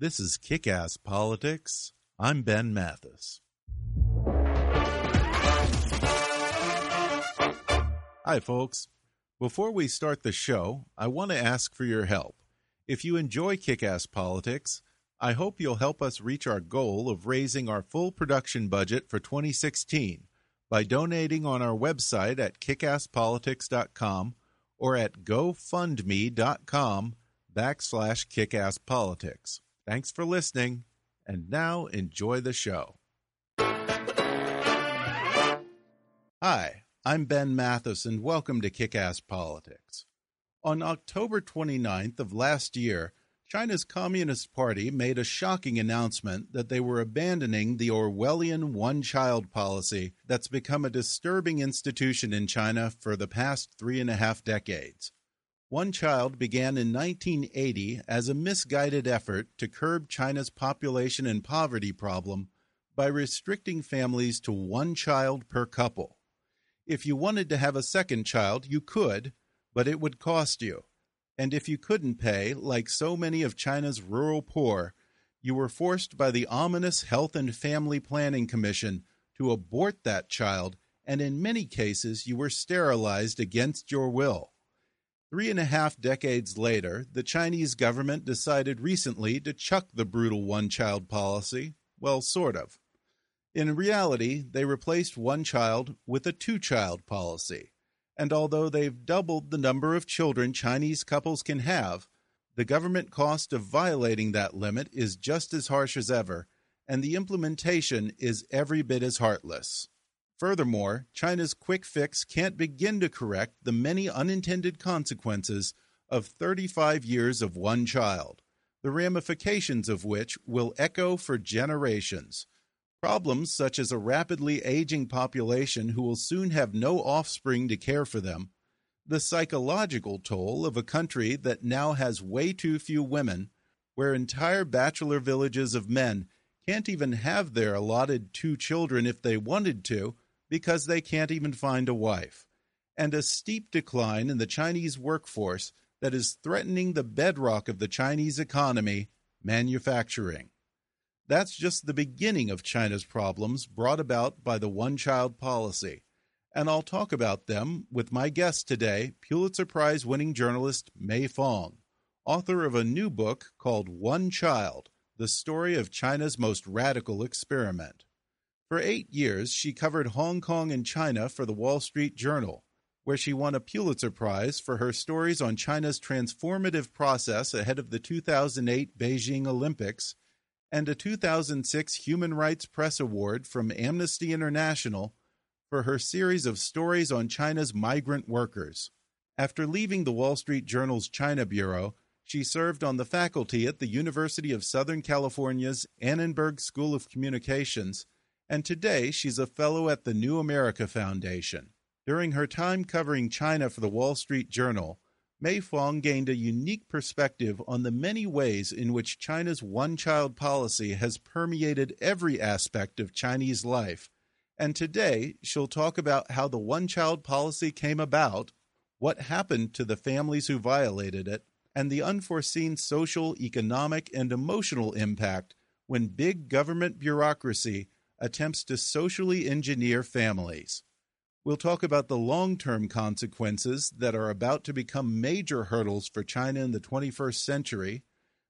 This is Kick Ass Politics. I'm Ben Mathis. Hi, folks. Before we start the show, I want to ask for your help. If you enjoy Kick Ass Politics, I hope you'll help us reach our goal of raising our full production budget for 2016 by donating on our website at kickasspolitics.com or at gofundme.com backslash kickasspolitics. Thanks for listening, and now enjoy the show. Hi, I'm Ben Mathis, and welcome to Kick Ass Politics. On October 29th of last year, China's Communist Party made a shocking announcement that they were abandoning the Orwellian one child policy that's become a disturbing institution in China for the past three and a half decades. One Child began in 1980 as a misguided effort to curb China's population and poverty problem by restricting families to one child per couple. If you wanted to have a second child, you could, but it would cost you. And if you couldn't pay, like so many of China's rural poor, you were forced by the ominous Health and Family Planning Commission to abort that child, and in many cases you were sterilized against your will. Three and a half decades later, the Chinese government decided recently to chuck the brutal one child policy. Well, sort of. In reality, they replaced one child with a two child policy. And although they've doubled the number of children Chinese couples can have, the government cost of violating that limit is just as harsh as ever, and the implementation is every bit as heartless. Furthermore, China's quick fix can't begin to correct the many unintended consequences of 35 years of one child, the ramifications of which will echo for generations. Problems such as a rapidly aging population who will soon have no offspring to care for them, the psychological toll of a country that now has way too few women, where entire bachelor villages of men can't even have their allotted two children if they wanted to because they can't even find a wife, and a steep decline in the Chinese workforce that is threatening the bedrock of the Chinese economy, manufacturing. That's just the beginning of China's problems brought about by the one child policy. And I'll talk about them with my guest today, Pulitzer Prize winning journalist Mei Fong, author of a new book called One Child The Story of China's Most Radical Experiment. For eight years, she covered Hong Kong and China for the Wall Street Journal, where she won a Pulitzer Prize for her stories on China's transformative process ahead of the 2008 Beijing Olympics and a 2006 Human Rights Press Award from Amnesty International for her series of stories on China's migrant workers. After leaving the Wall Street Journal's China Bureau, she served on the faculty at the University of Southern California's Annenberg School of Communications and today she's a fellow at the New America Foundation. During her time covering China for the Wall Street Journal, Mei Fong gained a unique perspective on the many ways in which China's one child policy has permeated every aspect of Chinese life. And today, she'll talk about how the one child policy came about, what happened to the families who violated it, and the unforeseen social, economic, and emotional impact when big government bureaucracy attempts to socially engineer families. We'll talk about the long term consequences that are about to become major hurdles for China in the 21st century,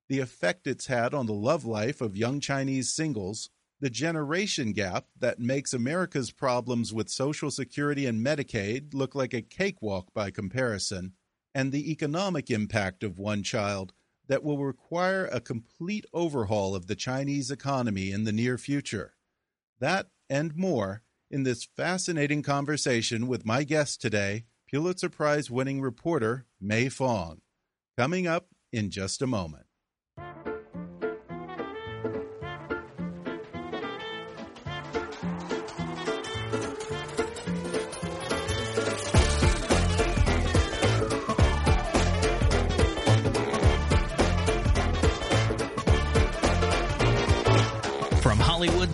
the effect it's had on the love life of young Chinese singles, the generation gap that makes America's problems with Social Security and Medicaid look like a cakewalk by comparison, and the economic impact of one child that will require a complete overhaul of the Chinese economy in the near future. That and more in this fascinating conversation with my guest today, Pulitzer Prize winning reporter Mei Fong. Coming up in just a moment.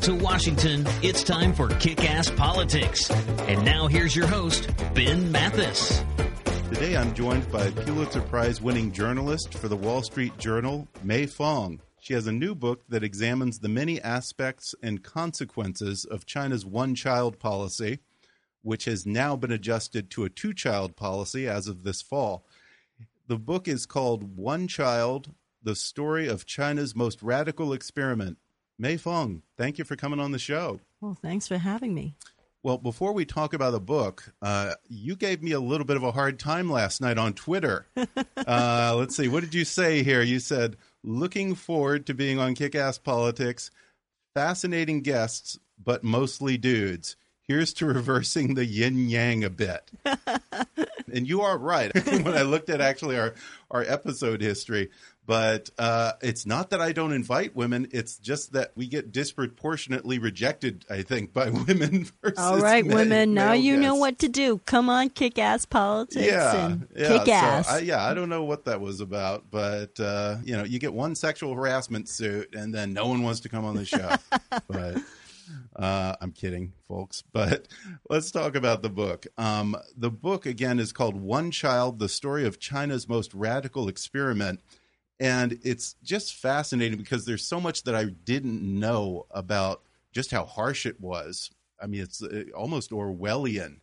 To Washington, it's time for Kick Ass Politics. And now here's your host, Ben Mathis. Today I'm joined by Pulitzer Prize winning journalist for the Wall Street Journal, Mei Fong. She has a new book that examines the many aspects and consequences of China's one child policy, which has now been adjusted to a two child policy as of this fall. The book is called One Child The Story of China's Most Radical Experiment Mei Fong, thank you for coming on the show. Well, thanks for having me. Well, before we talk about the book, uh, you gave me a little bit of a hard time last night on Twitter. uh, let's see, what did you say here? You said, looking forward to being on Kick Ass Politics, fascinating guests, but mostly dudes. Here's to reversing the yin yang a bit. and you are right. when I looked at actually our, our episode history, but uh, it's not that I don't invite women. It's just that we get disproportionately rejected, I think, by women. All right, women. Now you guests. know what to do. Come on, kick ass politics. Yeah, yeah. kick ass. I, yeah, I don't know what that was about, but uh, you know, you get one sexual harassment suit, and then no one wants to come on the show. but uh, I'm kidding, folks. But let's talk about the book. Um, the book again is called "One Child: The Story of China's Most Radical Experiment." And it's just fascinating because there's so much that I didn't know about just how harsh it was. I mean, it's uh, almost Orwellian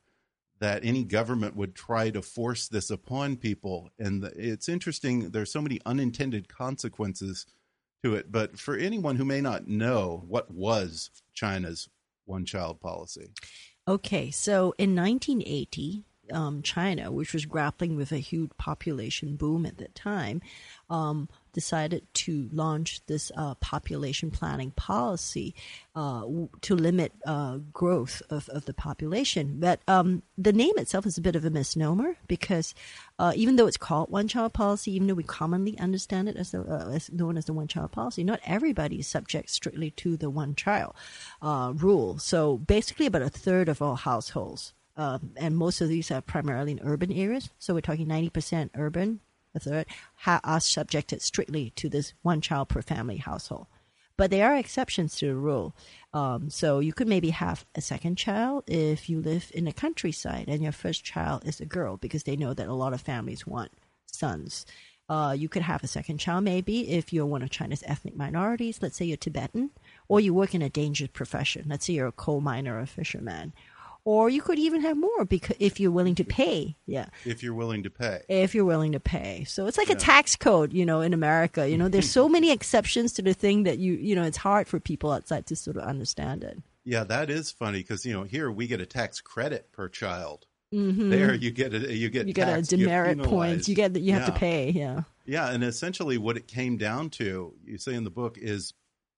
that any government would try to force this upon people. And it's interesting, there's so many unintended consequences to it. But for anyone who may not know, what was China's one child policy? Okay, so in 1980, um, China, which was grappling with a huge population boom at that time, um, decided to launch this uh, population planning policy uh, to limit uh, growth of, of the population. But um, the name itself is a bit of a misnomer because uh, even though it's called one child policy, even though we commonly understand it as, the, uh, as known as the one child policy, not everybody is subject strictly to the one child uh, rule. So basically, about a third of all households um, and most of these are primarily in urban areas. So we're talking 90% urban, a third, are subjected strictly to this one child per family household. But there are exceptions to the rule. Um, so you could maybe have a second child if you live in the countryside and your first child is a girl because they know that a lot of families want sons. Uh, you could have a second child maybe if you're one of China's ethnic minorities. Let's say you're Tibetan, or you work in a dangerous profession. Let's say you're a coal miner or a fisherman, or you could even have more because if you're willing to pay. Yeah. If you're willing to pay. If you're willing to pay. So it's like yeah. a tax code, you know, in America. You know, there's so many exceptions to the thing that you, you know, it's hard for people outside to sort of understand it. Yeah, that is funny because you know here we get a tax credit per child. Mm-hmm. There you get a you get you get a demerit points. You get that you have yeah. to pay. Yeah. Yeah, and essentially what it came down to, you say in the book, is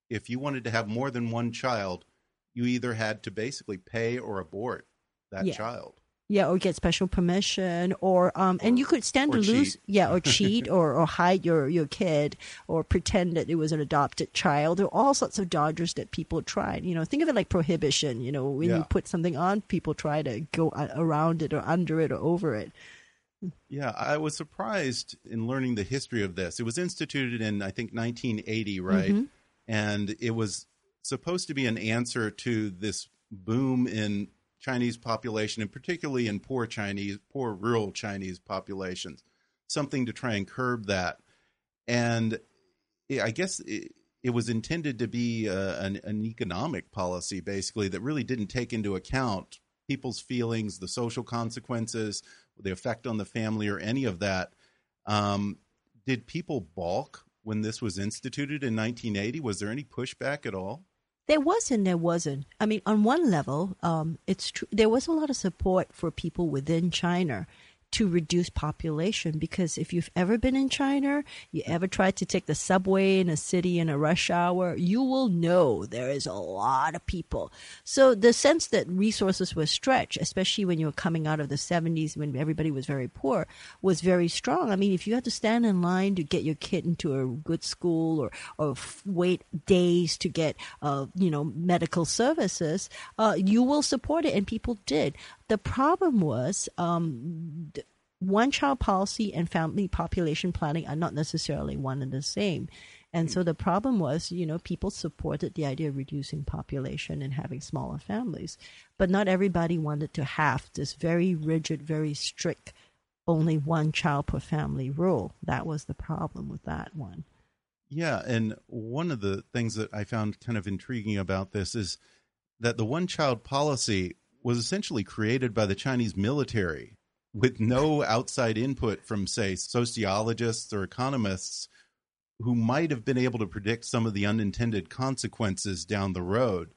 if you wanted to have more than one child, you either had to basically pay or abort that yeah. child. Yeah, or get special permission, or um, and you could stand to lose, cheat. yeah, or cheat, or or hide your your kid, or pretend that it was an adopted child. There are all sorts of dodgers that people tried. You know, think of it like prohibition. You know, when yeah. you put something on, people try to go around it, or under it, or over it. Yeah, I was surprised in learning the history of this. It was instituted in I think 1980, right? Mm-hmm. And it was supposed to be an answer to this boom in Chinese population, and particularly in poor Chinese, poor rural Chinese populations, something to try and curb that. And I guess it, it was intended to be uh, an, an, economic policy, basically, that really didn't take into account people's feelings, the social consequences, the effect on the family, or any of that. Um, did people balk when this was instituted in 1980? Was there any pushback at all? There was and there wasn't. I mean, on one level, um, it's true. There was a lot of support for people within China to reduce population because if you've ever been in China, you ever tried to take the subway in a city in a rush hour, you will know there is a lot of people. So the sense that resources were stretched, especially when you were coming out of the 70s when everybody was very poor, was very strong. I mean, if you had to stand in line to get your kid into a good school or, or wait days to get, uh, you know, medical services, uh, you will support it. And people did. The problem was um, one child policy and family population planning are not necessarily one and the same. And so the problem was, you know, people supported the idea of reducing population and having smaller families, but not everybody wanted to have this very rigid, very strict, only one child per family rule. That was the problem with that one. Yeah, and one of the things that I found kind of intriguing about this is that the one child policy was essentially created by the Chinese military with no outside input from, say, sociologists or economists who might have been able to predict some of the unintended consequences down the road.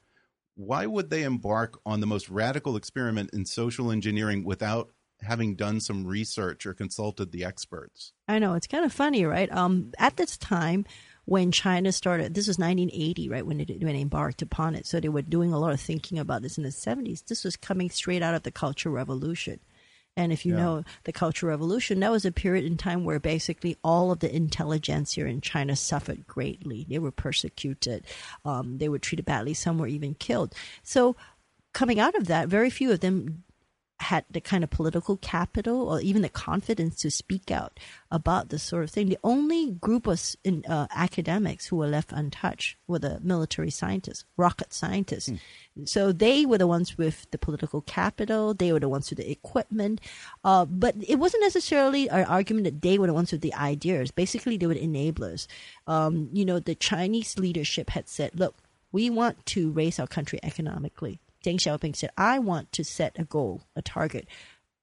Why would they embark on the most radical experiment in social engineering without having done some research or consulted the experts? I know it's kind of funny, right? Um, at this time, when China started, this was 1980, right, when it, when it embarked upon it. So they were doing a lot of thinking about this in the 70s. This was coming straight out of the Cultural Revolution. And if you yeah. know the Cultural Revolution, that was a period in time where basically all of the intelligentsia in China suffered greatly. They were persecuted, um, they were treated badly, some were even killed. So coming out of that, very few of them had the kind of political capital or even the confidence to speak out about this sort of thing. The only group of in, uh, academics who were left untouched were the military scientists, rocket scientists. Mm. So they were the ones with the political capital. They were the ones with the equipment. Uh, but it wasn't necessarily an argument that they were the ones with the ideas. Basically, they were the enablers. Um, you know, the Chinese leadership had said, look, we want to raise our country economically Deng Xiaoping said, I want to set a goal, a target,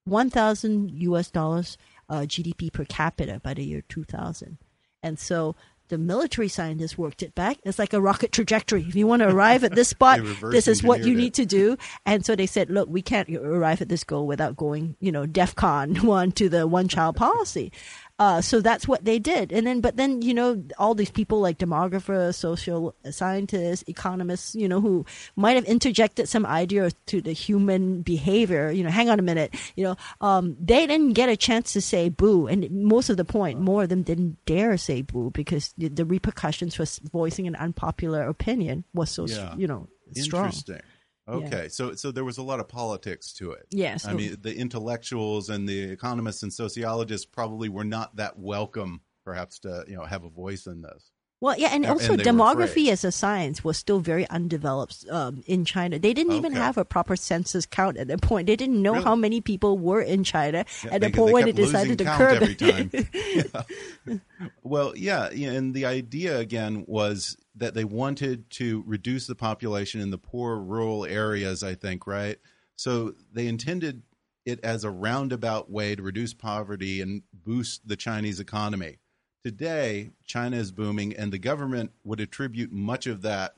1,000 US dollars uh, GDP per capita by the year 2000. And so the military scientists worked it back. It's like a rocket trajectory. If you want to arrive at this spot, this is what you it. need to do. And so they said, look, we can't arrive at this goal without going, you know, DEFCON one to the one child policy. Uh, so that's what they did. And then, but then, you know, all these people like demographers, social scientists, economists, you know, who might have interjected some idea to the human behavior, you know, hang on a minute, you know, um, they didn't get a chance to say boo. And most of the point, more of them didn't dare say boo because the, the repercussions for voicing an unpopular opinion was so, yeah. you know, strong. Interesting. Okay, yeah. so so there was a lot of politics to it. Yes, I mean the intellectuals and the economists and sociologists probably were not that welcome, perhaps, to you know have a voice in this. Well, yeah, and also and demography as a science was still very undeveloped um, in China. They didn't okay. even have a proper census count at that point. They didn't know really? how many people were in China yeah, at the point when they decided to curb it. yeah. Well, yeah, and the idea again was that they wanted to reduce the population in the poor rural areas. I think right. So they intended it as a roundabout way to reduce poverty and boost the Chinese economy. Today, China is booming, and the government would attribute much of that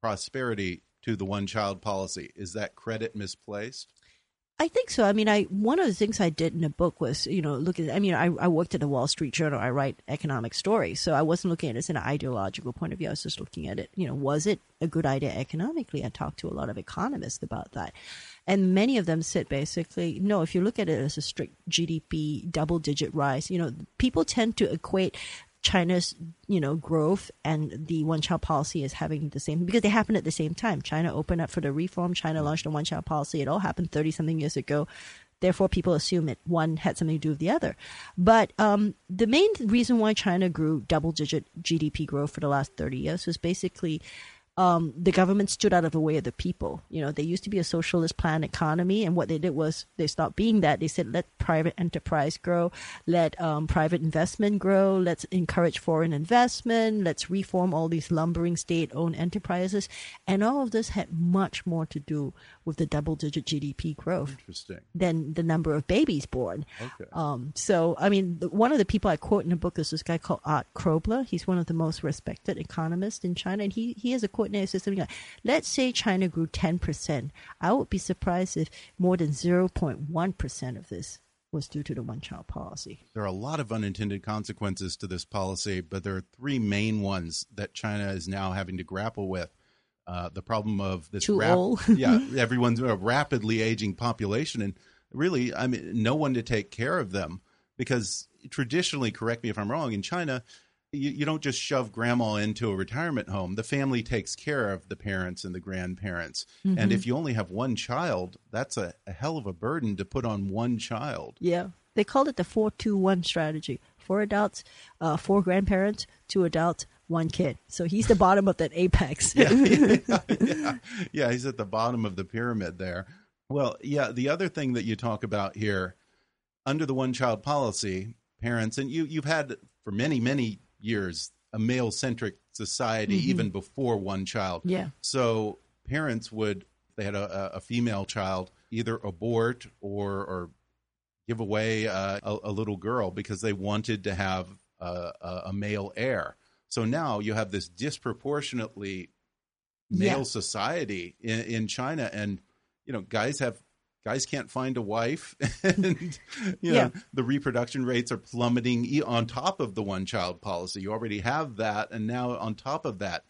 prosperity to the one child policy. Is that credit misplaced? I think so. I mean, I one of the things I did in the book was, you know, look at. I mean, I, I worked at the Wall Street Journal. I write economic stories, so I wasn't looking at it as an ideological point of view. I was just looking at it. You know, was it a good idea economically? I talked to a lot of economists about that, and many of them said basically, no. If you look at it as a strict GDP double digit rise, you know, people tend to equate China's, you know, growth and the one child policy is having the same because they happen at the same time. China opened up for the reform. China launched the one child policy. It all happened thirty something years ago. Therefore, people assume it one had something to do with the other. But um, the main reason why China grew double digit GDP growth for the last thirty years was basically um, the government stood out of the way of the people. You know, they used to be a socialist plan economy, and what they did was they stopped being that. They said, let private enterprise grow, let um, private investment grow, let's encourage foreign investment, let's reform all these lumbering state owned enterprises. And all of this had much more to do with the double digit GDP growth Interesting. than the number of babies born. Okay. Um, so, I mean, the, one of the people I quote in the book is this guy called Art Kroeber. He's one of the most respected economists in China, and he, he has a quote in there says something like, "Let's say China grew ten percent. I would be surprised if more than zero point one percent of this was due to the one-child policy." There are a lot of unintended consequences to this policy, but there are three main ones that China is now having to grapple with. Uh, the problem of this Too old. yeah, everyone's a rapidly aging population, and really, I mean, no one to take care of them because traditionally, correct me if I'm wrong, in China, you, you don't just shove grandma into a retirement home. The family takes care of the parents and the grandparents, and if you only have one child, that's a, a hell of a burden to put on one child. Yeah, they called it the four-two-one strategy: four adults, uh, four grandparents, two adults, one kid. So he's the bottom of that apex. yeah, yeah, he's at the bottom of the pyramid there. Well, yeah, the other thing that you talk about here, under the one child policy, parents and you you've had for many many years a male centric society even before one child. Yeah. So parents would if they had a, a female child either abort or or give away uh, a, a little girl because they wanted to have a, a, a male heir. So now you have this disproportionately male Yeah. society in, in China, and you know, guys have guys can't find a wife, and you know, Yeah. the reproduction rates are plummeting. On top of the one child policy, you already have that, and now on top of that,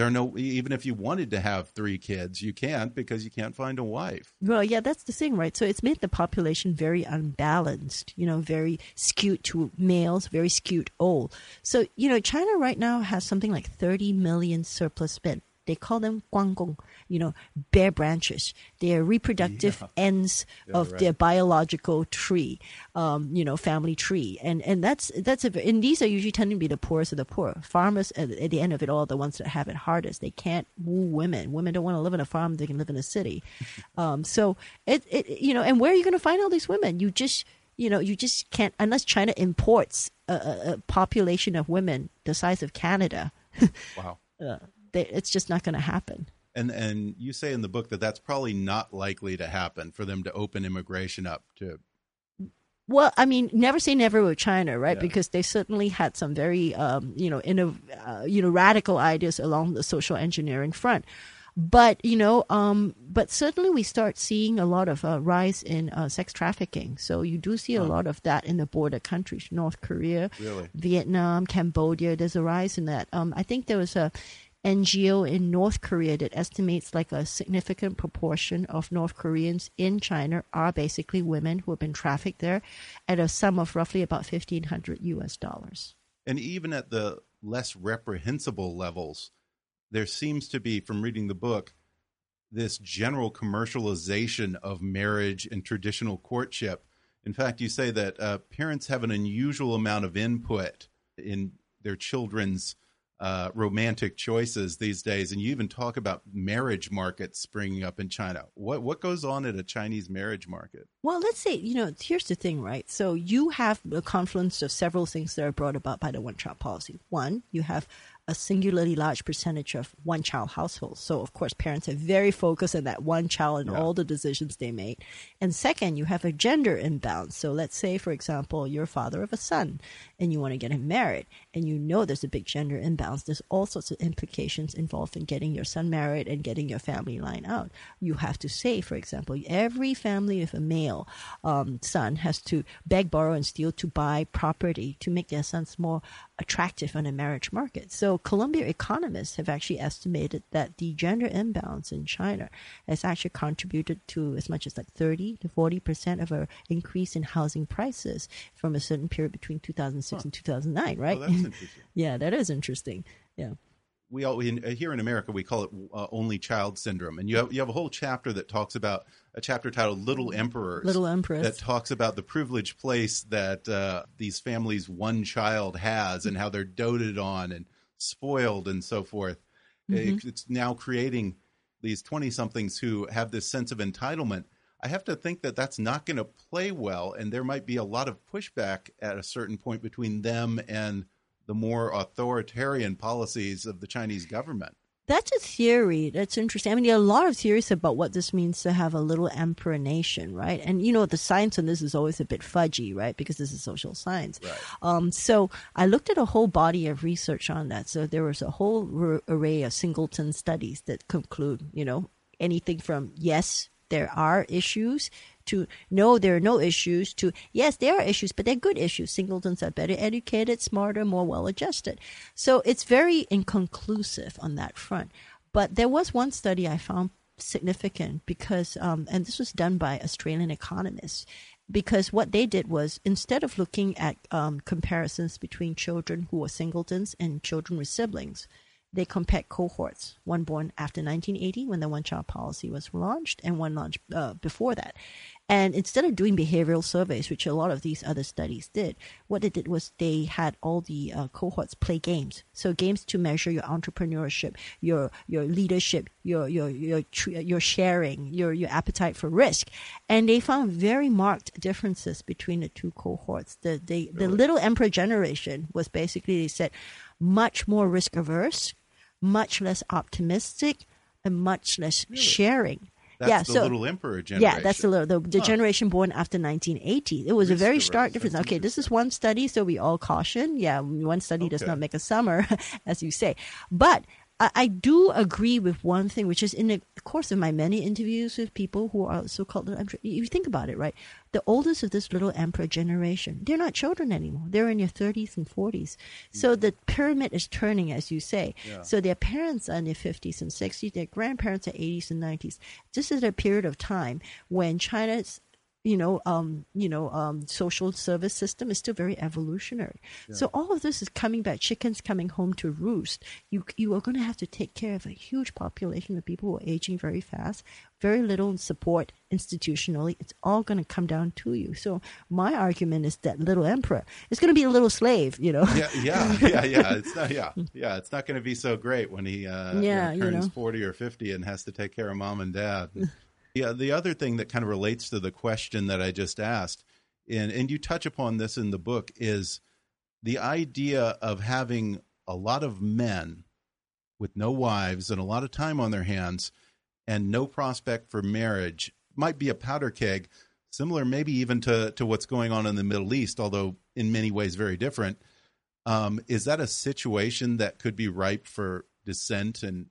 there are no. Even if you wanted to have three kids, you can't because you can't find a wife. Well, yeah, that's the thing, right? So it's made the population very unbalanced, you know, very skewed to males, very skewed old. So, you know, China right now has something like 30 million surplus men. They call them guanggun, you know, bare branches. They are reproductive ends of right. their biological tree, um, you know, family tree. And, and that's, that's a, and these are usually tending to be the poorest of the poor. Farmers at, at the end of it all, the ones that have it hardest. They can't woo women. Women don't want to live in a farm. They can live in a city. Um, so it, it, you know, and where are you going to find all these women? You just, you know, you just can't, unless China imports a, a, a population of women the size of Canada, Wow. uh, they, it's just not going to happen. And and you say in the book that that's probably not likely to happen for them to open immigration up to Well, I mean, never say never with China, right? Yeah. Because they certainly had some very, um, you know, innov- uh, you know, radical ideas along the social engineering front. But you know, um, but certainly we start seeing a lot of uh, rise in uh, sex trafficking. So you do see a lot of that in the border countries, North Korea, Really? Vietnam, Cambodia. There's a rise in that. Um, I think there was a NGO in North Korea that estimates like a significant proportion of North Koreans in China are basically women who have been trafficked there at a sum of roughly about 1500 US dollars. and even at the less reprehensible levels, there seems to be, from reading the book, this general commercialization of marriage and traditional courtship. In fact, you say that uh, parents have an unusual amount of input in their children's uh, romantic choices these days, and you even talk about marriage markets springing up in China. What what goes on at a Chinese marriage market? Well, let's say, you know, here's the thing, right? So you have a confluence of several things that are brought about by the one child policy. One, you have a singularly large percentage of one child households. So, of course, parents are very focused on that one child and Yeah. all the decisions they make. And second, you have a gender imbalance. So, let's say, for example, you're a father of a son and you want to get him married, and you know there's a big gender imbalance. There's all sorts of implications involved in getting your son married and getting your family line out. You have to say, for example, every family with a male um, son has to beg, borrow, and steal to buy property to make their sons more attractive on the marriage market. So, Columbia economists have actually estimated that the gender imbalance in China has actually contributed to as much as like 30 to 40 percent of a increase in housing prices from a certain period between 2006 and 2009. Right? That's interesting. yeah, that is interesting. Yeah. we all in, uh, here in America we call it uh, only child syndrome, and you have you have a whole chapter that talks about a chapter titled "Little Emperors." Little Empress. that talks about the privileged place that uh, these families' one child has, and how they're doted on and spoiled and so forth. It- It's now creating these 20 somethings who have this sense of entitlement. I have to think that that's not going to play well, and there might be a lot of pushback at a certain point between them and the more authoritarian policies of the Chinese government. That's a theory. That's interesting. I mean, there are a lot of theories about what this means to have a little emperor nation, right? And you know, the science on this is always a bit fudgy, right? Because this is social science. Right. Um, so I looked at a whole body of research on that. So there was a whole r- array of singleton studies that conclude, you know, anything from yes, there are issues to no, there are no issues to yes, there are issues, but they're good issues. Singletons are better educated, smarter, more well adjusted. So it's very inconclusive on that front. But there was one study I found significant because, um, and this was done by Australian economists, because what they did was instead of looking at um, comparisons between children who were singletons and children with siblings, they compared cohorts, one born after 1980 when the one child policy was launched and one launched uh, before that. And instead of doing behavioral surveys, which a lot of these other studies did, what they did was they had all the uh, cohorts play games. So games to measure your entrepreneurship, your your leadership, your your your your sharing, your your appetite for risk, and they found very marked differences between the two cohorts. The the, the little emperor generation was basically they said much more risk averse, much less optimistic, and much less sharing. That's yeah, the so little emperor generation. yeah, that's the little, the, the Huh. generation born after 1980. It was a very stark difference. Okay, this is one study, so we all caution. Yeah, one study does not make a summer, as you say. But I, I do agree with one thing, which is in the course of my many interviews with people who are little emperor. You think about it, right? The oldest of this little emperor generation, they're not children anymore. They're in their 30s and 40s. So mm. the pyramid is turning, as you say. So their parents are in their 50s and 60s. Their grandparents are 80s and 90s. This is a period of time when China's you know, um, you know, um, social service system is still very evolutionary. So all of this is coming back. Chickens coming home to roost. You you are going to have to take care of a huge population of people who are aging very fast. Very little support institutionally. It's all going to come down to you. So my argument is that little emperor is going to be a little slave. You know. yeah, yeah, yeah, yeah. It's not, yeah, yeah. It's not going to be so great when he uh, you Yeah, know, you turns know. forty or fifty and has to take care of mom and dad. Yeah, the other thing that kind of relates to the question that I just asked, and and you touch upon this in the book, is the idea of having a lot of men with no wives and a lot of time on their hands and no prospect for marriage might be a powder keg similar maybe even to to what's going on in the Middle East although in many ways very different. Um, is that a situation that could be ripe for dissent and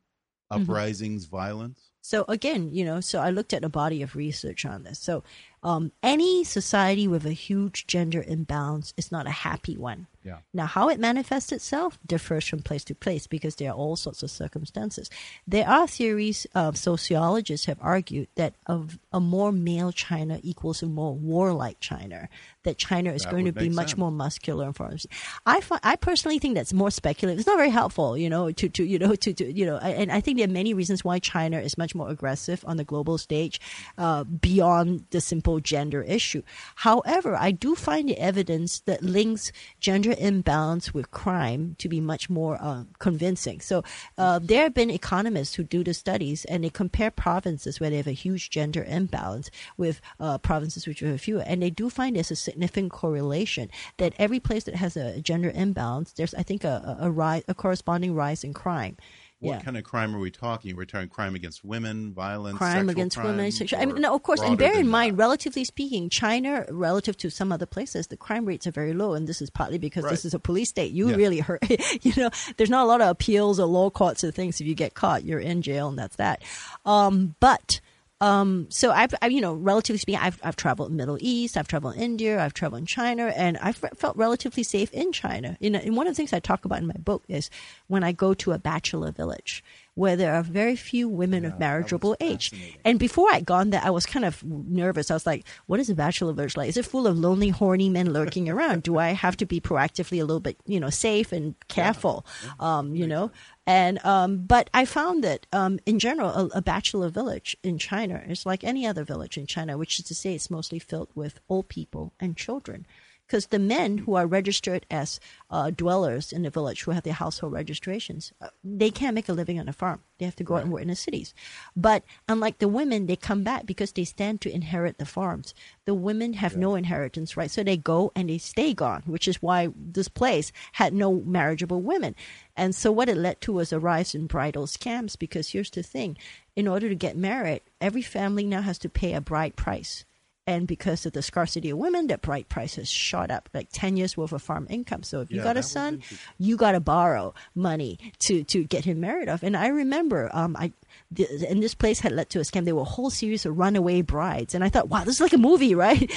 uprisings violence So again, you know, so I looked at a body of research on this. So um, any society with a huge gender imbalance is not a happy one. Yeah. Now, how it manifests itself differs from place to place because there are all sorts of circumstances. There are theories of sociologists have argued that of a more male China equals a more warlike China. That China is That going to be much sense. more muscular and foreign. I I personally think that's more speculative. It's not very helpful, you know, to, to you know to, to you know, and I think there are many reasons why China is much more aggressive on the global stage, uh, beyond the simple gender issue. However, I do find the evidence that links gender imbalance with crime to be much more uh, convincing. So uh, there have been economists who do the studies and they compare provinces where they have a huge gender imbalance with uh, provinces which have fewer, and they do find there's a significant correlation that every place that has a gender imbalance, there's I think a a, a, rise, a corresponding rise in crime. What yeah. kind of crime are we talking we're talking crime against women violence crime against women. crime, sexual- I mean, no, of course, and bear in mind, that? relatively speaking, China, relative to some other places, the crime rates are very low, and this is partly because Right. this is a police state. You Yeah. really hurt, you know. There's not a lot of appeals or law courts or things. If you get caught, you're in jail, and that's that. Um, but um, so I've, I, you know, relatively speaking, I've, I've traveled Middle East, I've traveled India, I've traveled in China, and I've felt relatively safe in China. You know, and one of the things I talk about in my book is when I go to a bachelor village where there are very few women of marriageable age. And before I'd gone there, I was kind of nervous. I was like, what is a bachelor village like? Is it full of lonely, horny men lurking around? Do I have to be proactively a little bit, you know, safe and careful? Um, you know, and um, but I found that um, in general, a, a bachelor village in China is like any other village in China, which is to say, it's mostly filled with old people and children. Because the men who are registered as uh, dwellers in the village who have their household registrations, uh, they can't make a living on a farm. They have to go out and work in the cities. But unlike the women, they come back because they stand to inherit the farms. The women have no inheritance right, so they go and they stay gone, which is why this place had no marriageable women. And so what it led to was a rise in bridal scams because here's the thing. In order to get married, every family now has to pay a bride price. And because of the scarcity of women, that bride price has shot up like 10 years worth of farm income. So if you Yeah, got a son, you got to borrow money to, to get him married off. And I remember, um, I, th- and this place had led to a scam. There were a whole series of runaway brides. And I thought, wow, this is like a movie, right?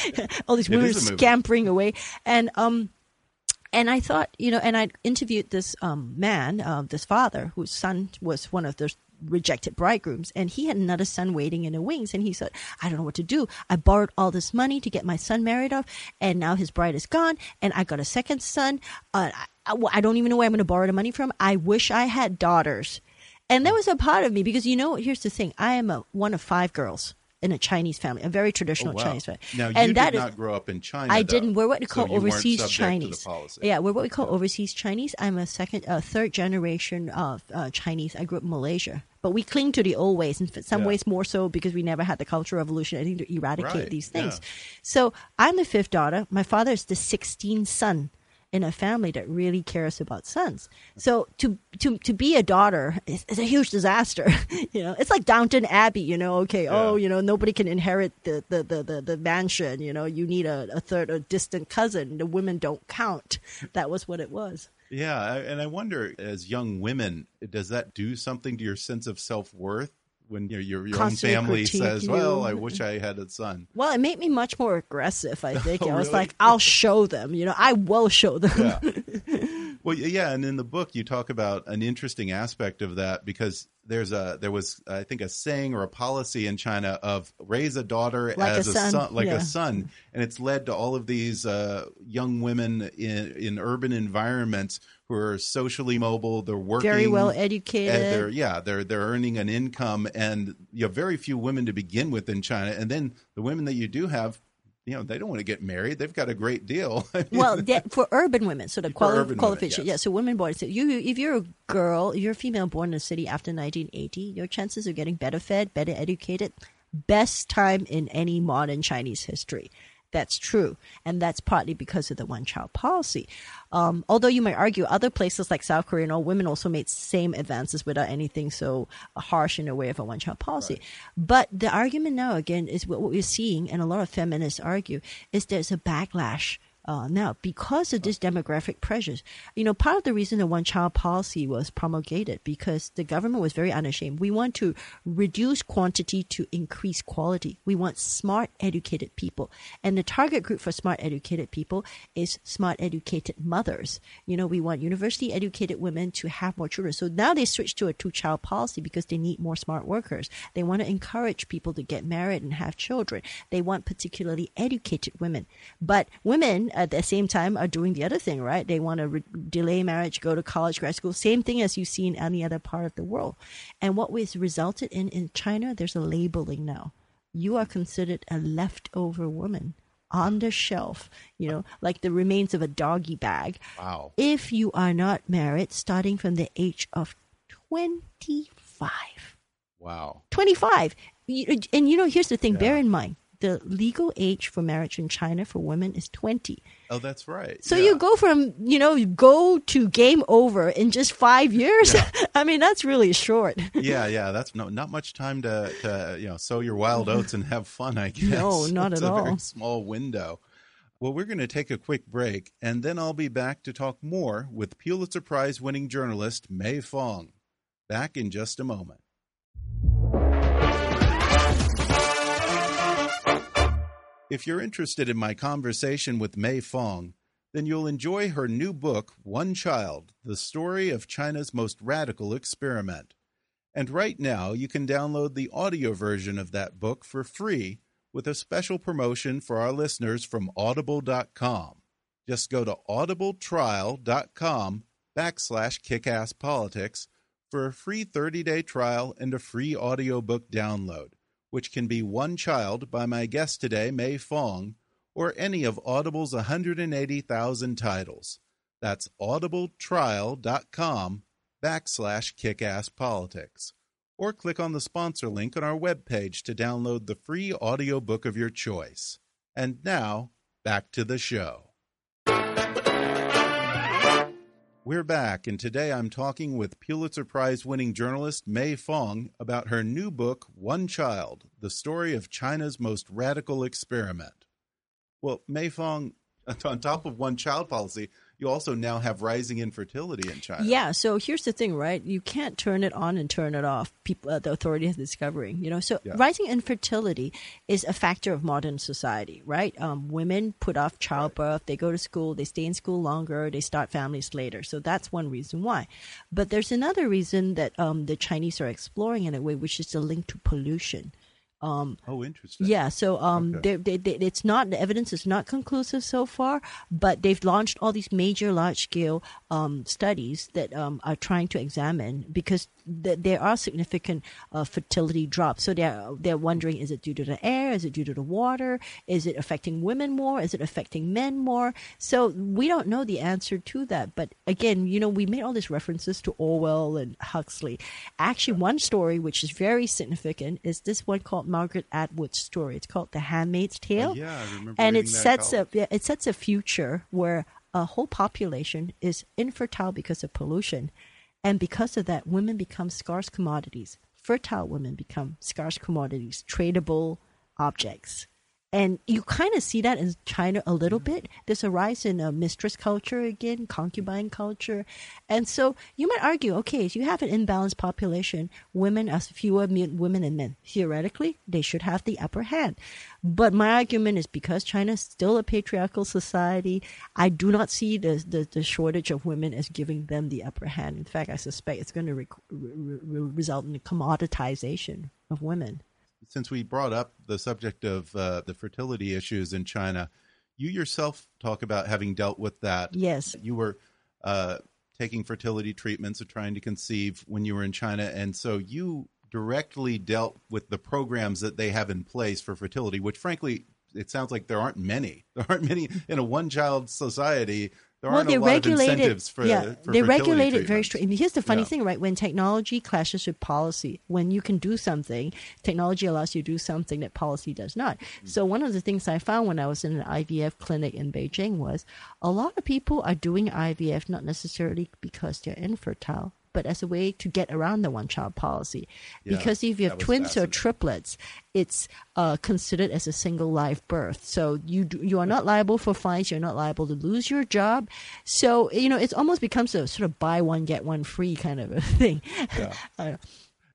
All these women is a movie. scampering away. And, um, and I thought, you know, and I interviewed this um, man, uh, this father, whose son was one of the rejected bridegrooms, and he had another son waiting in the wings. And he said, I don't know what to do. I borrowed all this money to get my son married off, and now his bride is gone, and I got a second son. Uh, I, I don't even know where I'm going to borrow the money from. I wish I had daughters. And there was a part of me because you know, here's the thing: I am a one of five girls in a Chinese family, a very Oh, traditional wow. Chinese family. Now you and did that is- not grow up in China. I though, didn't. We're what we call weren't overseas Chinese. Yeah, we're what we call overseas Chinese. I'm a second, uh, third generation of uh, Chinese. I grew up in Malaysia, but we cling to the old ways, in some Yeah. ways more so because we never had the cultural revolution. I think to eradicate Right, these things. yeah. So I'm the fifth daughter. My father is the 16th son in a family that really cares about sons. So to to to be a daughter is, is a huge disaster. you know, it's like Downton Abbey. You know, okay, oh, you know, nobody can inherit the the the the, the mansion. You know, you need a, a third, a distant cousin. The women don't count. That was what it was. Yeah, and I wonder, as young women, does that do something to your sense of self worth when your your, your own family says, you. "Well, I wish I had a son." Well, it made me much more aggressive. I think Oh, I was really? like, I'll show them. You know, I will show them. Yeah. well, yeah, and in the book you talk about an interesting aspect of that because there's a there was I think a saying or a policy in China of raise a daughter Like a as son, like yeah. a son, and it's led to all of these uh, young women in in urban environments who are socially mobile. They're working Very well and they're educated. yeah they're they're earning an income, and you have very few women to begin with in China, and then the women that you do have. You know, they don't want to get married. They've got a great deal. Well, that, for urban women, so the quali- urban women, qualification, yes. yeah. So women born, so you, if you're a girl, you're a female born in the city after 1980, your chances of getting better fed, better educated, best time in any modern Chinese history. That's true, and that's partly because of the one-child policy. Um, although you might argue other places like South Korea and all women also made same advances without anything so harsh in the way of a one-child policy. But the argument now again is what, what we're seeing, and a lot of feminists argue, is there's a backlash uh, now because of this demographic pressures. You know, part of the reason the one child policy was promulgated because the government was very unashamed. We want to reduce quantity to increase quality. We want smart, educated people. And the target group for smart, educated people is smart, educated mothers. You know, we want university educated women to have more children. So now they switched to a two child policy because they need more smart workers. They want to encourage people to get married and have children. They want particularly educated women. But women at the same time are doing the other thing, right? They want to re- delay marriage, go to college, grad school, same thing as you see in any other part of the world. And what was resulted in in China, there's a labeling now. You are considered a leftover woman on the shelf, you know, like the remains of a doggy bag. wow. If you are not married starting from the age of 25. Wow. 25. And you know, here's the thing Yeah. bear in mind the legal age for marriage in China for women is 20. Oh, that's right. So Yeah. you go from, you know, you go to game over in just five years. I mean, that's really short. yeah, yeah. That's no, not much time to, to you know sow your wild oats and have fun. I guess. No, not it's at a all. very small window. Well, we're going to take a quick break, and then I'll be back to talk more with Pulitzer Prize-winning journalist Mei Fong. Back in just a moment. If you're interested in my conversation with Mei Fong, then you'll enjoy her new book, One Child The Story of China's Most Radical Experiment. And right now, you can download the audio version of that book for free with a special promotion for our listeners from audible.com. Just go to audibletrial.com backslash kickasspolitics for a free 30-day trial and a free audiobook download, which can be One Child by my guest today, Mei Fong, or any of Audible's 180,000 titles. That's audibletrial.com backslash kickasspolitics. Or click on the sponsor link on our webpage to download the free audiobook of your choice. And now, back to the show. We're back, and today I'm talking with Pulitzer Prize winning journalist Mei Fong about her new book, One Child The Story of China's Most Radical Experiment. Well, Mei Fong, on top of one child policy, you also now have rising infertility in China. Yeah. So here's the thing, right? You can't turn it on and turn it off. People, uh, the authority is discovering. You know, so Yeah. rising infertility is a factor of modern society, right? Um, women put off childbirth. They go to school. They stay in school longer. They start families later. So that's one reason why. But there's another reason that um, the Chinese are exploring in a way, which is the link to pollution. Oh, interesting. Yeah, so um, Okay. they, they, they, it's not the evidence is not conclusive so far, but they've launched all these major large scale um, studies that um, are trying to examine because th- there are significant uh, fertility drops. So they're they're wondering is it due to the air, is it due to the water, is it affecting women more, is it affecting men more? So we don't know the answer to that. But again, you know, we made all these references to Orwell and Huxley. Actually, one story which is very significant is this one called Margaret Atwood's story. It's called The Handmaid's Tale. Oh, yeah, I remember And it sets a yeah, it sets a future where a whole population is infertile because of pollution, and because of that, women become scarce commodities. Fertile women become scarce commodities, tradable objects. And you kind of see that in China a little bit. There's a rise in uh, mistress culture again, concubine culture. And so you might argue, okay, if you have an imbalanced population, women are fewer men- women and men. Theoretically, they should have the upper hand. But my argument is because China is still a patriarchal society, I do not see the, the, the shortage of women as giving them the upper hand. In fact, I suspect it's going to re- re- re- result in the commoditization of women. Since we brought up the subject of uh, the fertility issues in China, you yourself talk about having dealt with that. Yes. You were uh, taking fertility treatments or trying to conceive when you were in China. And so you directly dealt with the programs that they have in place for fertility, which frankly, it sounds like there aren't many. There aren't many in a one child society. There well, they a lot of regulate it. incentives for, yeah, for they regulate it very strictly. Here's the funny Yeah. thing, right? When technology clashes with policy, when you can do something, technology allows you to do something that policy does not. Mm. So one of the things I found when I was in an IVF clinic in Beijing was a lot of people are doing IVF not necessarily because they're infertile. But as a way to get around the one-child policy, Yeah, because if you have twins or triplets, it's uh, considered as a single live birth. So you do, you are not liable for fines. You're not liable to lose your job. So you know it almost becomes a sort of buy one get one free kind of a thing. Uh,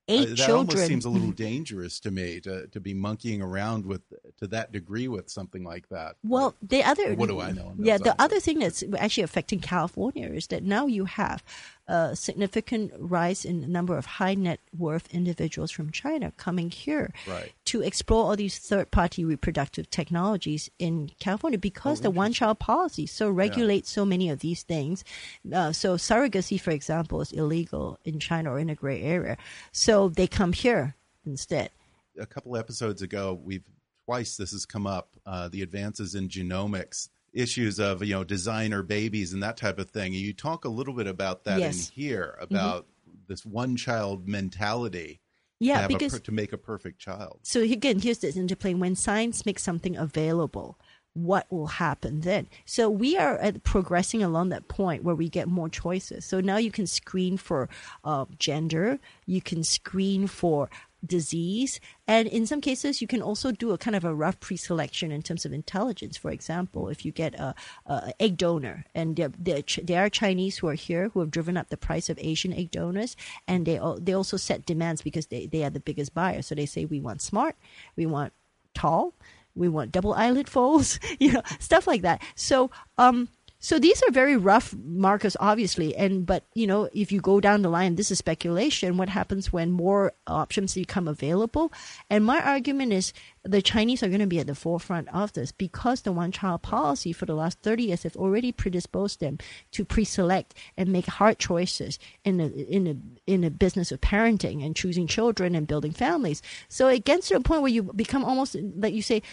eight Uh, that children. almost seems a little dangerous to me to, to be monkeying around with to that degree with something like that. Well, the other What do I know? Yeah, the other thing that's actually affecting California is that now you have a significant rise in the number of high net worth individuals from China coming here Right. to explore all these third party reproductive technologies in California because the one child policy so regulates so many of these things. Uh, so surrogacy, for example, is illegal in China or in a gray area. So they come here instead. a couple episodes ago, we've twice this has come up uh, the advances in genomics, issues of you know designer babies and that type of thing. You talk a little bit about that Yes. Mm-hmm. in here about this one child mentality. Yeah, to because a, to make a perfect child. So again, here's this interplay. When science makes something available, what will happen then? So we are at progressing along that point where we get more choices. So now you can screen for uh, gender, you can screen for disease, and in some cases you can also do a kind of a rough pre-selection in terms of intelligence. For example, if you get a, a egg donor, and there, there, are Chinese who are here who have driven up the price of Asian egg donors, and they they also set demands because they, they are the biggest buyer. So they say we want smart, we want tall, we want double eyelid folds, you know, stuff like that. So, um, so these are very rough markers, obviously, and but you know, if you go down the line, this is speculation. What happens when more options become available? And my argument is the Chinese are going to be at the forefront of this because the one-child policy for the last thirty years has already predisposed them to pre-select and make hard choices in the in the in the business of parenting and choosing children and building families. So it gets to a point where you become almost like you say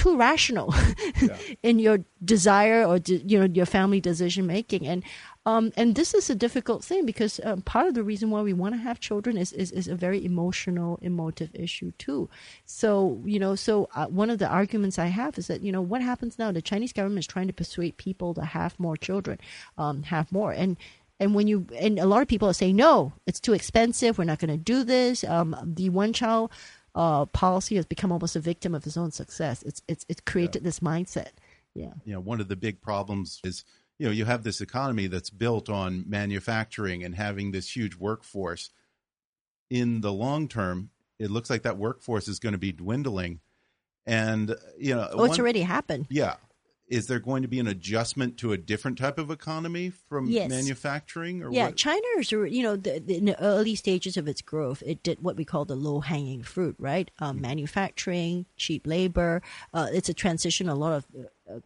too rational Yeah. in your desire or de- you know your family decision making and um, and this is a difficult thing because um, part of the reason why we want to have children is, is, is a very emotional, emotive issue too. So, you know, so uh, one of the arguments I have is that, you know, what happens now? The Chinese government is trying to persuade people to have more children, um, have more. And and when you and a lot of people are saying no, it's too expensive. We're not going to do this. Um, the one child uh, policy has become almost a victim of his own success. It's it's it's created this mindset. Yeah. you know one of the big problems is you know you have this economy that's built on manufacturing and having this huge workforce in the long term it looks like that workforce is going to be dwindling and you know Oh, it's already happened. yeah is there going to be an adjustment to a different type of economy from Yes. manufacturing or Yeah, what? China is, you know, the, the, in the early stages of its growth, it did what we call the low hanging fruit, right? Um, Mm-hmm. Manufacturing, cheap labor. Uh, it's a transition. A lot of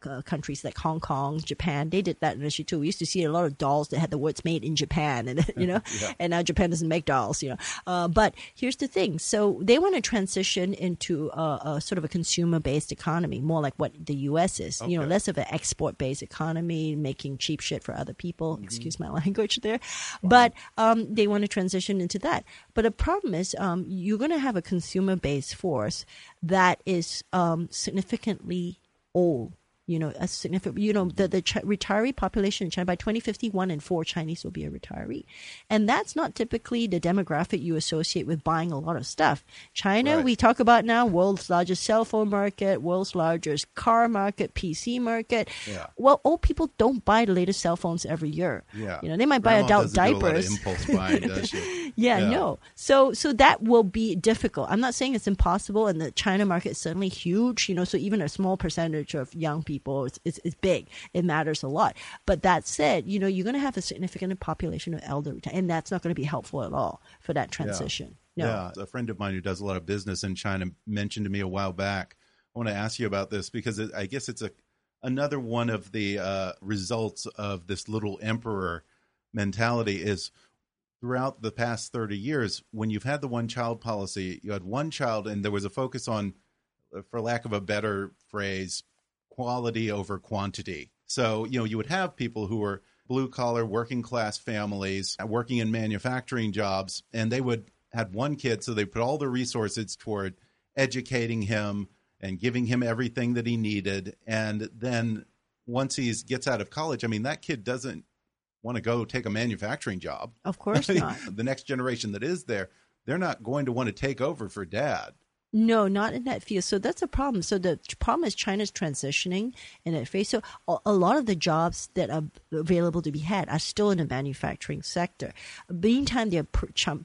uh, countries like Hong Kong, Japan, they did that initially too. We used to see a lot of dolls that had the words "made in Japan," and you know, and now Japan doesn't make dolls, you know. Uh, but here's the thing: so they want to transition into a, a sort of a consumer-based economy, more like what the U.S. is. You know, less of an export-based economy, making cheap shit for other people. Excuse my language there, but um, they want to transition into that. But the problem is, um, you're going to have a consumer-based force that is um, significantly old. You know, a significant. You know, the the Ch- retiree population in China by 2050, one in four Chinese will be a retiree, and that's not typically the demographic you associate with buying a lot of stuff. China, Right. we talk about now, world's largest cell phone market, world's largest car market, PC market. Yeah. Well, old people don't buy the latest cell phones every year. yeah You know, they might buy Grandma adult doesn't do a lot of diapers. impulse buying does she Yeah, Yeah. no. So so that will be difficult. I'm not saying it's impossible, and the China market is certainly huge. You know, so even a small percentage of young people is is, is big. It matters a lot. But that said, you know, you're going to have a significant population of elderly, and that's not going to be helpful at all for that transition. No. Yeah, a friend of mine who does a lot of business in China mentioned to me a while back. I want to ask you about this because it, I guess it's a another one of the uh, results of this little emperor mentality is throughout the past 30 years when you've had the one child policy you had one child and there was a focus on for lack of a better phrase quality over quantity so you know you would have people who were blue collar working class families uh, working in manufacturing jobs and they would had one kid so they put all the resources toward educating him and giving him everything that he needed and then once he gets out of college i mean that kid doesn't want to go take a manufacturing job Of course not. the next generation that is there, they're not going to want to take over for dad. No, not in that field. So that's a problem. So the problem is China's transitioning in that phase. So a, lot of the jobs that are available to be had are still in the manufacturing sector. Meantime, they're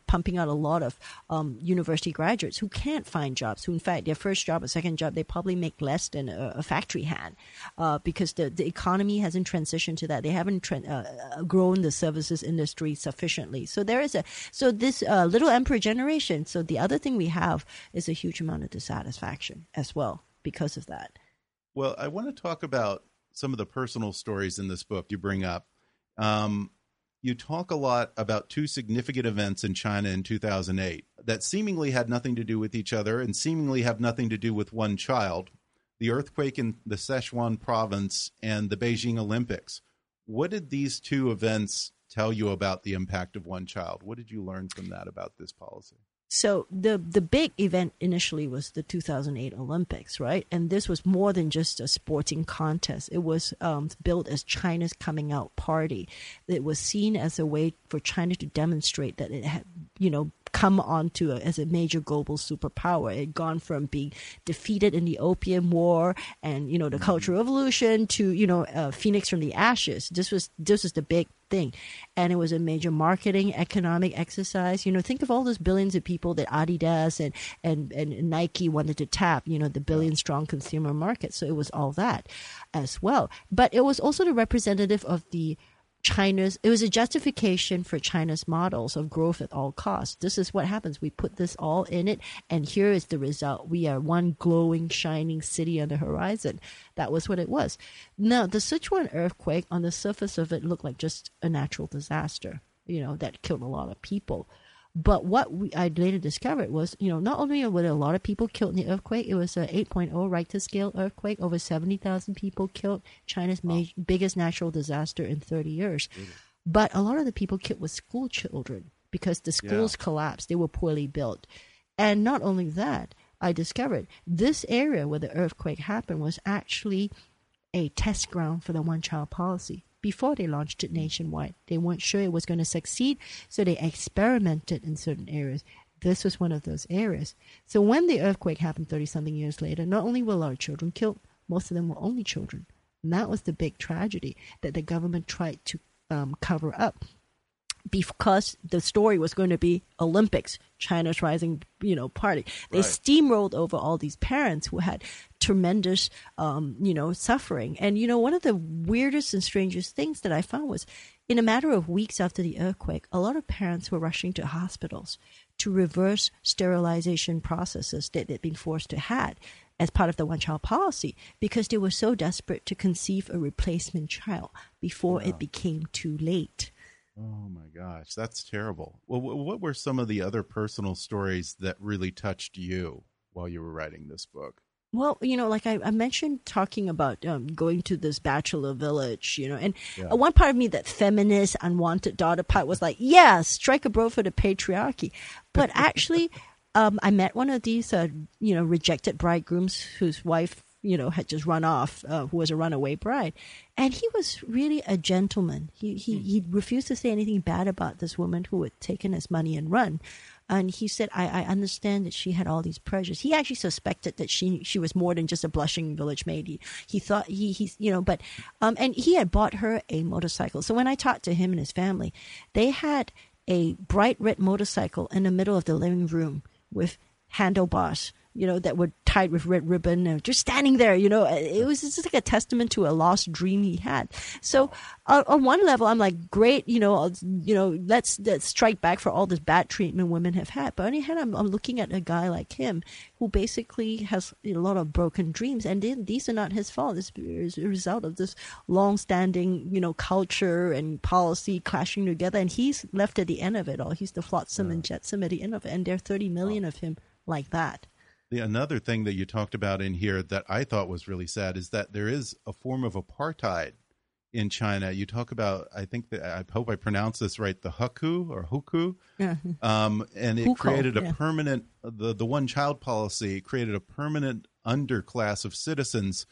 pumping out a lot of um, university graduates who can't find jobs. Who, in fact, their first job or second job, they probably make less than a, a factory hand uh, because the, the economy hasn't transitioned to that. They haven't tran uh, grown the services industry sufficiently. So there is a so this uh, little emperor generation. So the other thing we have is a huge amount of dissatisfaction as well because of that. Well, I want to talk about some of the personal stories in this book you bring up. Um, you talk a lot about two significant events in China in 2008 that seemingly had nothing to do with each other and seemingly have nothing to do with one child the earthquake in the Sichuan province and the Beijing Olympics. What did these two events tell you about the impact of one child? What did you learn from that about this policy? So the the big event initially was the 2008 Olympics, right? And this was more than just a sporting contest. It was um, built as China's coming out party. It was seen as a way for China to demonstrate that it had, you know, come onto a, as a major global superpower. It had gone from being defeated in the Opium War and you know the Cultural Revolution to you know uh, Phoenix from the ashes. This was this was the big thing, and it was a major marketing economic exercise. You know, think of all those billions of people that Adidas and and and Nike wanted to tap. You know, the billion strong consumer market. So it was all that as well, but it was also the representative of the China's it was a justification for China's models of growth at all costs. This is what happens. We put this all in it and here is the result. We are one glowing shining city on the horizon. That was what it was. Now, the Sichuan earthquake on the surface of it looked like just a natural disaster, you know, that killed a lot of people. But what we, I later discovered was, you know, not only were there a lot of people killed in the earthquake, it was a 8.0 Richter scale earthquake, over 70,000 people killed, China's wow. ma- biggest natural disaster in 30 years. Mm-hmm. But a lot of the people killed were school children because the schools yeah. collapsed. They were poorly built. And not only that, I discovered this area where the earthquake happened was actually a test ground for the one child policy before they launched it nationwide. They weren't sure it was going to succeed, so they experimented in certain areas. This was one of those areas. So when the earthquake happened 30 something years later, not only were our children killed, most of them were only children. And that was the big tragedy that the government tried to um, cover up because the story was going to be Olympics, China's rising, you know, party. They right. steamrolled over all these parents who had tremendous, um, you know, suffering. And you know, one of the weirdest and strangest things that I found was, in a matter of weeks after the earthquake, a lot of parents were rushing to hospitals to reverse sterilization processes that they'd been forced to had as part of the one child policy because they were so desperate to conceive a replacement child before wow. it became too late. Oh my gosh, that's terrible. Well, what were some of the other personal stories that really touched you while you were writing this book? Well, you know, like I, I mentioned, talking about um, going to this bachelor village, you know, and yeah. one part of me, that feminist, unwanted daughter part, was like, yeah, strike a blow for the patriarchy. But actually, um, I met one of these, uh, you know, rejected bridegrooms whose wife you know, had just run off, uh, who was a runaway bride. And he was really a gentleman. He, he, mm. he refused to say anything bad about this woman who had taken his money and run. And he said, I, I understand that she had all these pressures. He actually suspected that she she was more than just a blushing village maid. He, he thought he, he, you know, but, um, and he had bought her a motorcycle. So when I talked to him and his family, they had a bright red motorcycle in the middle of the living room with handlebars you know, that were tied with red ribbon, and just standing there. You know, it was just like a testament to a lost dream he had. So uh, on one level, I'm like, great, you know, you know, let's, let's strike back for all this bad treatment women have had. But on the other hand, I'm, I'm looking at a guy like him who basically has a lot of broken dreams, and they, these are not his fault. This is a result of this long-standing, you know, culture and policy clashing together, and he's left at the end of it all. He's the flotsam yeah. and jetsam at the end of it, and there are 30 million wow. of him like that. The, another thing that you talked about in here that I thought was really sad is that there is a form of apartheid in China. You talk about, I think that I hope I pronounce this right, the hukou or hukou, yeah. um, and it Hukou, created a yeah. permanent the the one child policy created a permanent underclass of citizens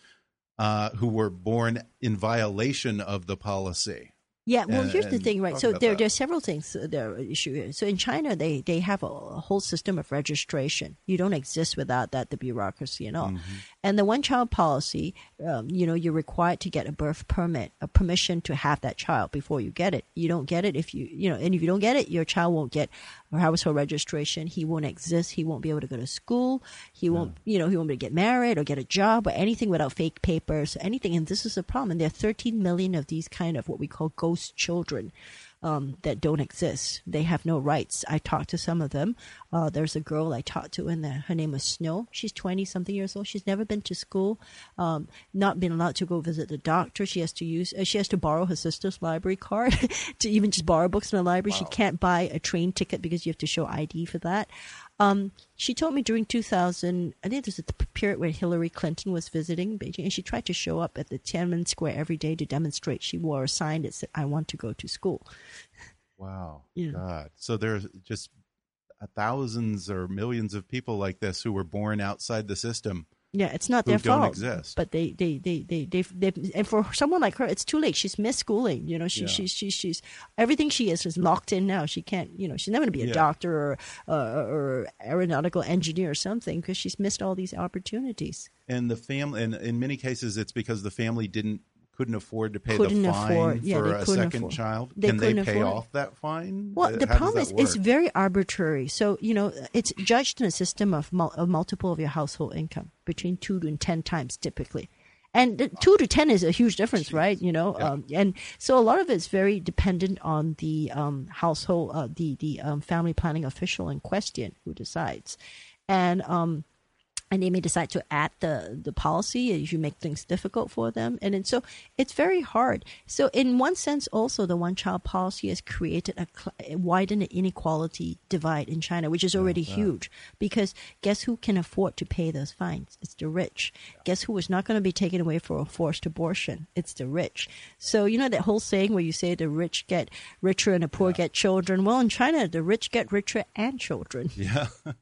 uh, who were born in violation of the policy. Yeah, well, and, here's the thing, right? So there, there are several things there are issue here. So in China, they they have a, whole system of registration. You don't exist without that, the bureaucracy and all. Mm-hmm. And the one child policy, um, you know, you're required to get a birth permit, a permission to have that child before you get it. You don't get it if you, you know, and if you don't get it, your child won't get household registration. He won't exist. He won't be able to go to school. He won't, yeah. you know, he won't be able to get married or get a job or anything without fake papers, anything. And this is a problem. And there are 13 million of these kind of what we call ghost children um, that don't exist. They have no rights. I talked to some of them. Uh, there's a girl I talked to, and her name was Snow. She's 20 something years old. She's never been to school, um, not been allowed to go visit the doctor. She has to use, uh, she has to borrow her sister's library card to even just borrow books from the library. Wow. She can't buy a train ticket because you have to show ID for that. Um, she told me during 2000, I think this is the period where Hillary Clinton was visiting Beijing, and she tried to show up at the Tiananmen Square every day to demonstrate. She wore a sign that said, I want to go to school. Wow. Yeah. God. So there's just thousands or millions of people like this who were born outside the system yeah, it's not their fault. Exist. But they, they, they, they, they, they, and for someone like her, it's too late. She's missed schooling. You know, she, yeah. she, she, she's everything she is is locked in now. She can't, you know, she's never going to be a yeah. doctor or, uh, or aeronautical engineer or something because she's missed all these opportunities. And the family, and in many cases, it's because the family didn't couldn't afford to pay couldn't the fine afford, yeah, for a second afford. child. They Can they pay off that fine? Well, the problem is it's very arbitrary. So you know, it's judged in a system of, mul- of multiple of your household income between two to ten times typically. And the two to ten is a huge difference, right? You know, yeah. um, and so a lot of it's very dependent on the um, household, uh, the the um, family planning official in question who decides, and um, and they may decide to add the the policy if you make things difficult for them. And then so it's very hard. So in one sense also the one child policy has created a cl- widened inequality divide in china which is already yeah, huge. Because guess who can afford to pay those fines? It's the rich. Guess who is not going to be taken away for a forced abortion? It's the rich. So you know that whole saying where you say the rich get richer and the poor yeah. get children? Well in china the rich get richer and children. Yeah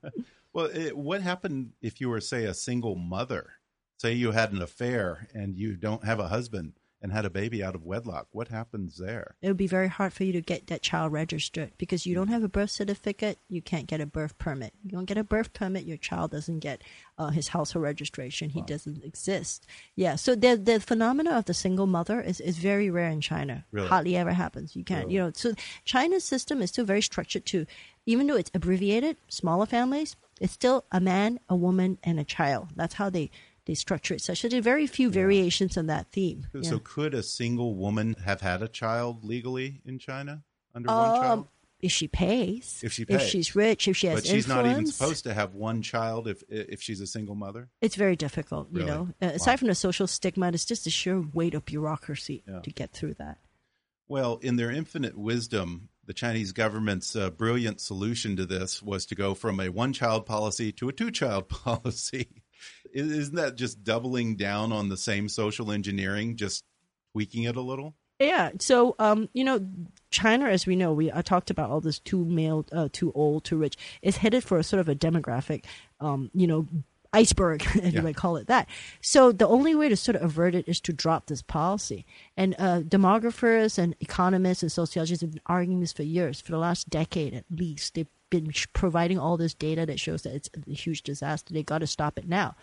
Well, it, what happened if you were, say, a single mother? Say you had an affair and you don't have a husband and had a baby out of wedlock. What happens there? It would be very hard for you to get that child registered because you don't have a birth certificate. You can't get a birth permit. You don't get a birth permit, your child doesn't get uh, his household registration. He wow. doesn't exist. Yeah. So the the phenomena of the single mother is, is very rare in China. Really? Hardly ever happens. You can't. Really? You know. So China's system is still very structured to, even though it's abbreviated, smaller families it's still a man, a woman, and a child. That's how they, they structure it. So there are very few variations on that theme. So, yeah. could a single woman have had a child legally in China under um, one child? If she pays, if she pays. if she's rich, if she has, but she's influence. not even supposed to have one child if if she's a single mother. It's very difficult, you know. Uh, aside from the social stigma, it's just the sheer weight of bureaucracy yeah. to get through that. Well, in their infinite wisdom, the Chinese government's uh, brilliant solution to this was to go from a one child policy to a two child policy. Isn't that just doubling down on the same social engineering, just tweaking it a little? Yeah. So, um, you know, China, as we know, we I talked about all this too male, uh, too old, too rich, is headed for a sort of a demographic, um, you know, iceberg, if yeah. you might call it that. So the only way to sort of avert it is to drop this policy. And uh, demographers and economists and sociologists have been arguing this for years, for the last decade at least. They've been providing all this data that shows that it's a huge disaster. They got to stop it now.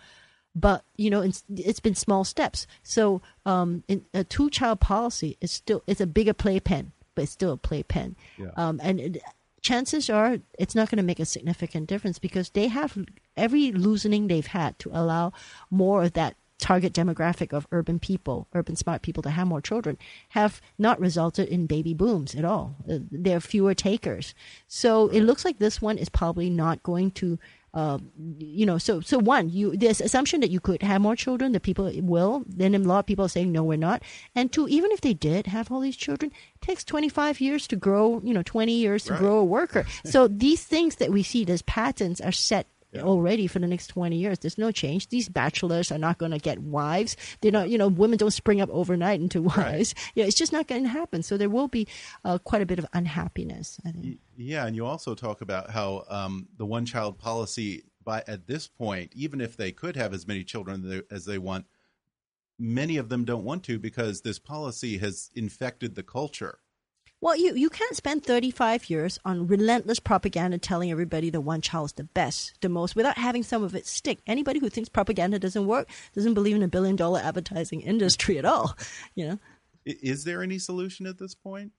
But you know, it's, it's been small steps. So um, in, a two-child policy is still it's a bigger playpen, but it's still a playpen. Yeah. Um, and it, chances are it's not going to make a significant difference because they have every loosening they've had to allow more of that target demographic of urban people, urban smart people to have more children, have not resulted in baby booms at all. Uh, there are fewer takers. So it looks like this one is probably not going to uh, you know, so so one, you this assumption that you could have more children, that people will. Then a lot of people are saying no, we're not. And two, even if they did have all these children, it takes twenty five years to grow. You know, twenty years to right. grow a worker. so these things that we see, these patterns, are set yeah. already for the next 20 years. There's no change. These bachelors are not going to get wives. They're not, you know, women don't spring up overnight into wives. Right. Yeah, it's just not going to happen. So there will be uh, quite a bit of unhappiness, I think. Yeah, and you also talk about how um, the one child policy, by at this point, even if they could have as many children as they want, many of them don't want to because this policy has infected the culture. Well, you, you can't spend 35 years on relentless propaganda telling everybody that one child is the best, the most, without having some of it stick. Anybody who thinks propaganda doesn't work doesn't believe in a billion dollar advertising industry at all, you know? Is there any solution at this point?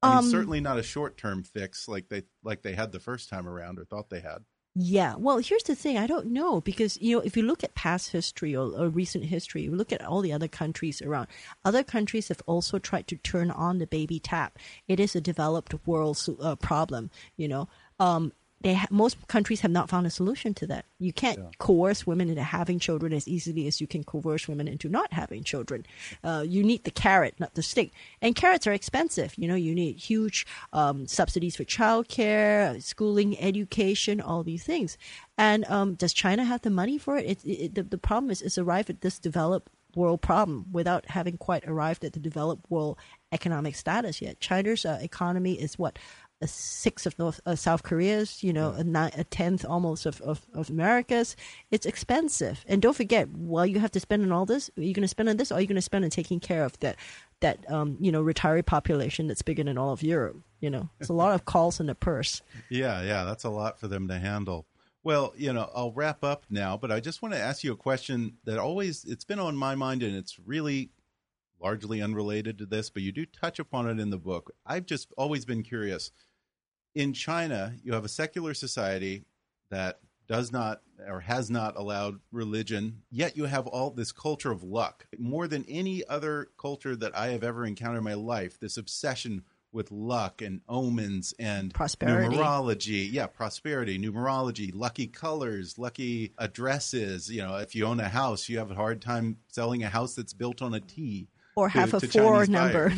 I mean, um, certainly not a short term fix like they like they had the first time around or thought they had. Yeah. Well, here's the thing. I don't know because, you know, if you look at past history or, or, recent history, you look at all the other countries around, other countries have also tried to turn on the baby tap. It is a developed world uh, problem, you know. Um, they ha- most countries have not found a solution to that. You can't yeah. coerce women into having children as easily as you can coerce women into not having children. Uh, you need the carrot, not the stick. And carrots are expensive. You know, you need huge um, subsidies for childcare, schooling, education, all these things. And um, does China have the money for it? it, it the, the problem is it's arrived at this developed world problem without having quite arrived at the developed world economic status yet. China's uh, economy is what a sixth of North uh, South Korea's, you know, a, a, tenth almost of, of, of, America's. It's expensive, and don't forget, while you have to spend on all this, are you going to spend on this, or are you going to spend on taking care of that that um, you know retiree population that's bigger than all of Europe? You know, it's a lot of calls in the purse. Yeah, yeah, that's a lot for them to handle. Well, you know, I'll wrap up now, but I just want to ask you a question that always it's been on my mind, and it's really largely unrelated to this, but you do touch upon it in the book. I've just always been curious. In China, you have a secular society that does not or has not allowed religion, yet you have all this culture of luck. More than any other culture that I have ever encountered in my life, this obsession with luck and omens and Prosperity. numerology. Yeah, prosperity, numerology, lucky colors, lucky addresses. You know, if you own a house, you have a hard time selling a house that's built on a T. Or to- half a to four Chinese number.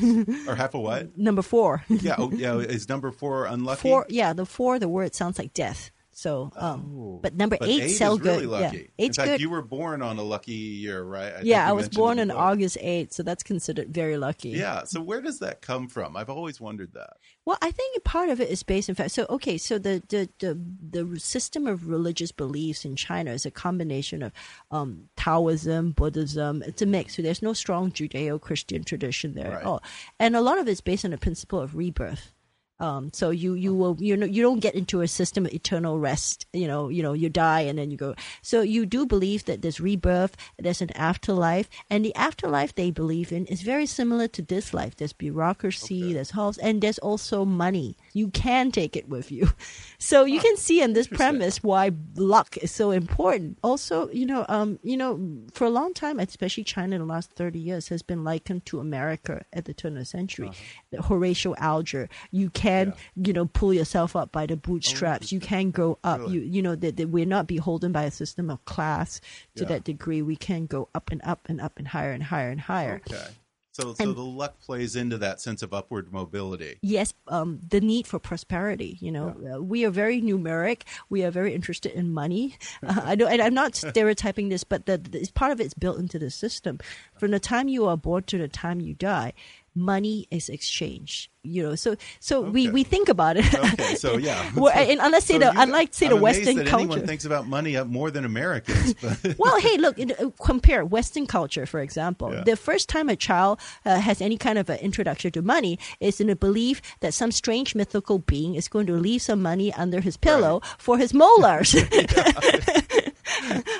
or half a what? Number four. Yeah, oh, yeah. Is number four unlucky? Four, yeah, the four, the word sounds like death. So, um, Oh. but number But eight, eight sell is really good. lucky. Yeah, In fact, good. you were born on a lucky year, right? I yeah, I was born in on. August 8th, so that's considered very lucky. Yeah. So where does that come from? I've always wondered that. Well, I think part of it is based in fact. So, okay, so the the the, the system of religious beliefs in China is a combination of um, Taoism, Buddhism. It's a mix. So there's no strong Judeo-Christian tradition there Right. at all, and a lot of it's based on the principle of rebirth. Um, so you you will you know you don't get into a system of eternal rest. You know you know you die and then you go. So you do believe that there's rebirth, there's an afterlife, and the afterlife they believe in is very similar to this life. There's bureaucracy, Okay. there's halls, and there's also money. You can take it with you. So you can see in this premise why luck is so important. Also, you know, um, you know, for a long time, especially China in the last thirty years, has been likened to America at the turn of the century. The Horatio Alger, you can, Uh-huh. Yeah. you know, pull yourself up by the bootstraps. you can go up. Really? You, you know, that, that we're not beholden by a system of class to Yeah. that degree. We can go up and up and up and higher and higher and higher. Okay. So, so And- the luck plays into that sense of upward mobility. yes, um, the need for prosperity. You know, uh, we are very numeric. We are very interested in money. Uh, I don't, and I'm not stereotyping this, but the, the part of it's built into the system. From the time you are born to the time you die, money is exchanged. You know, so so we, Okay. we think about it. Okay, so yeah. Well, and unless say So the you- unlike say I'm the Western that culture. anyone thinks about money more than Americans. But well, hey, look, uh, compare Western culture, for example. Yeah. The first time a child uh, has any kind of an introduction to money is in a belief that some strange mythical being is going to leave some money under his pillow for his molars.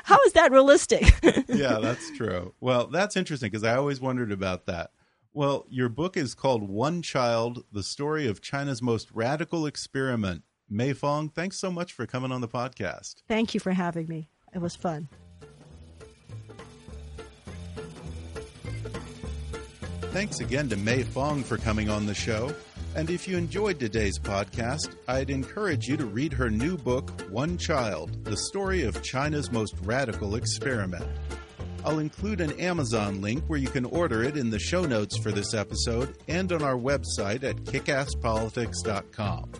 How is that realistic? yeah, that's true. Well, that's interesting because I always wondered about that. Well, your book is called One Child: The Story of China's Most Radical Experiment. Mei Fong, thanks so much for coming on the podcast. Thank you for having me. It was fun. Thanks again to Mei Fong for coming on the show. And if you enjoyed today's podcast, I'd encourage you to read her new book, One Child The Story of China's Most Radical Experiment. I'll include an Amazon link where you can order it in the show notes for this episode and on our website at kickasspolitics.com.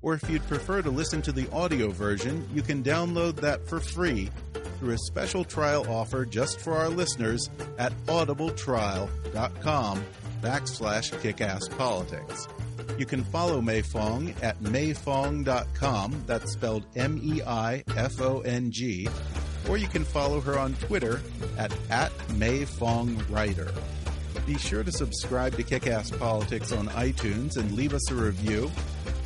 Or if you'd prefer to listen to the audio version, you can download that for free through a special trial offer just for our listeners at audibletrial.com backslash kickasspolitics. You can follow Mei Fong at meifong.com, that's spelled M E I F O N G, or you can follow her on Twitter at, at MeiFongWriter. Be sure to subscribe to Kickass Politics on iTunes and leave us a review.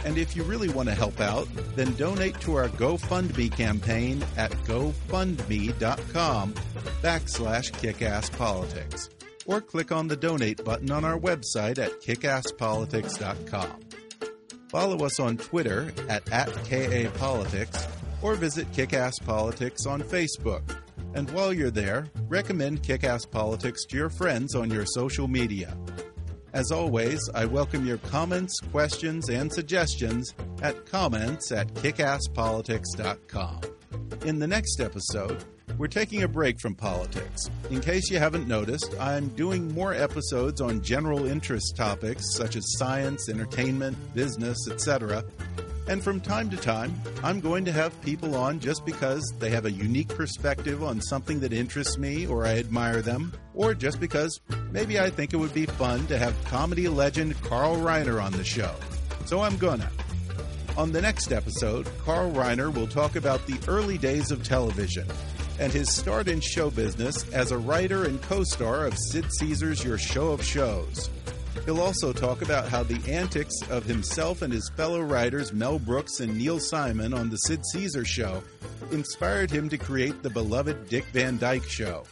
And if you really want to help out, then donate to our GoFundMe campaign at gofundme.com backslash kickasspolitics. Or click on the donate button on our website at kickasspolitics.com. Follow us on Twitter at, at KAPolitics or visit Kickass Politics on Facebook. And while you're there, recommend Kickass Politics to your friends on your social media. As always, I welcome your comments, questions, and suggestions at comments at kickasspolitics.com. In the next episode, we're taking a break from politics. In case you haven't noticed, I'm doing more episodes on general interest topics such as science, entertainment, business, etc. And from time to time, I'm going to have people on just because they have a unique perspective on something that interests me or I admire them, or just because maybe I think it would be fun to have comedy legend Carl Reiner on the show. So I'm gonna. On the next episode, Carl Reiner will talk about the early days of television and his start in show business as a writer and co star of Sid Caesar's Your Show of Shows. He'll also talk about how the antics of himself and his fellow writers Mel Brooks and Neil Simon on The Sid Caesar Show inspired him to create the beloved Dick Van Dyke Show.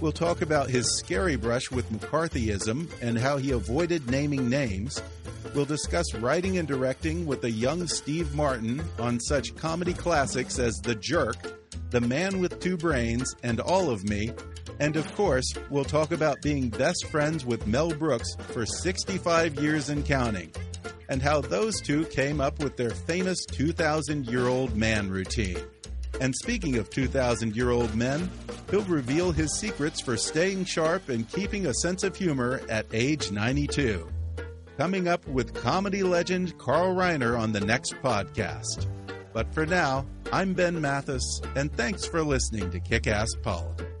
We'll talk about his scary brush with McCarthyism and how he avoided naming names. We'll discuss writing and directing with the young Steve Martin on such comedy classics as The Jerk, The Man with Two Brains, and All of Me. And of course, we'll talk about being best friends with Mel Brooks for 65 years and counting. and how those two came up with their famous 2,000 year old man routine. And speaking of 2,000 year old men, he'll reveal his secrets for staying sharp and keeping a sense of humor at age 92. Coming up with comedy legend Carl Reiner on the next podcast. But for now, I'm Ben Mathis, and thanks for listening to Kick Ass Politics.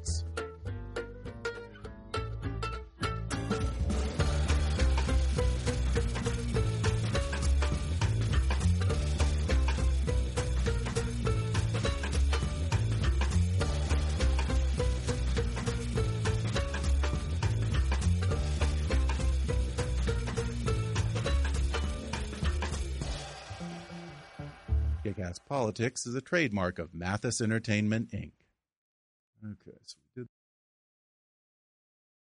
Politics is a trademark of Mathis Entertainment, Inc. Okay, so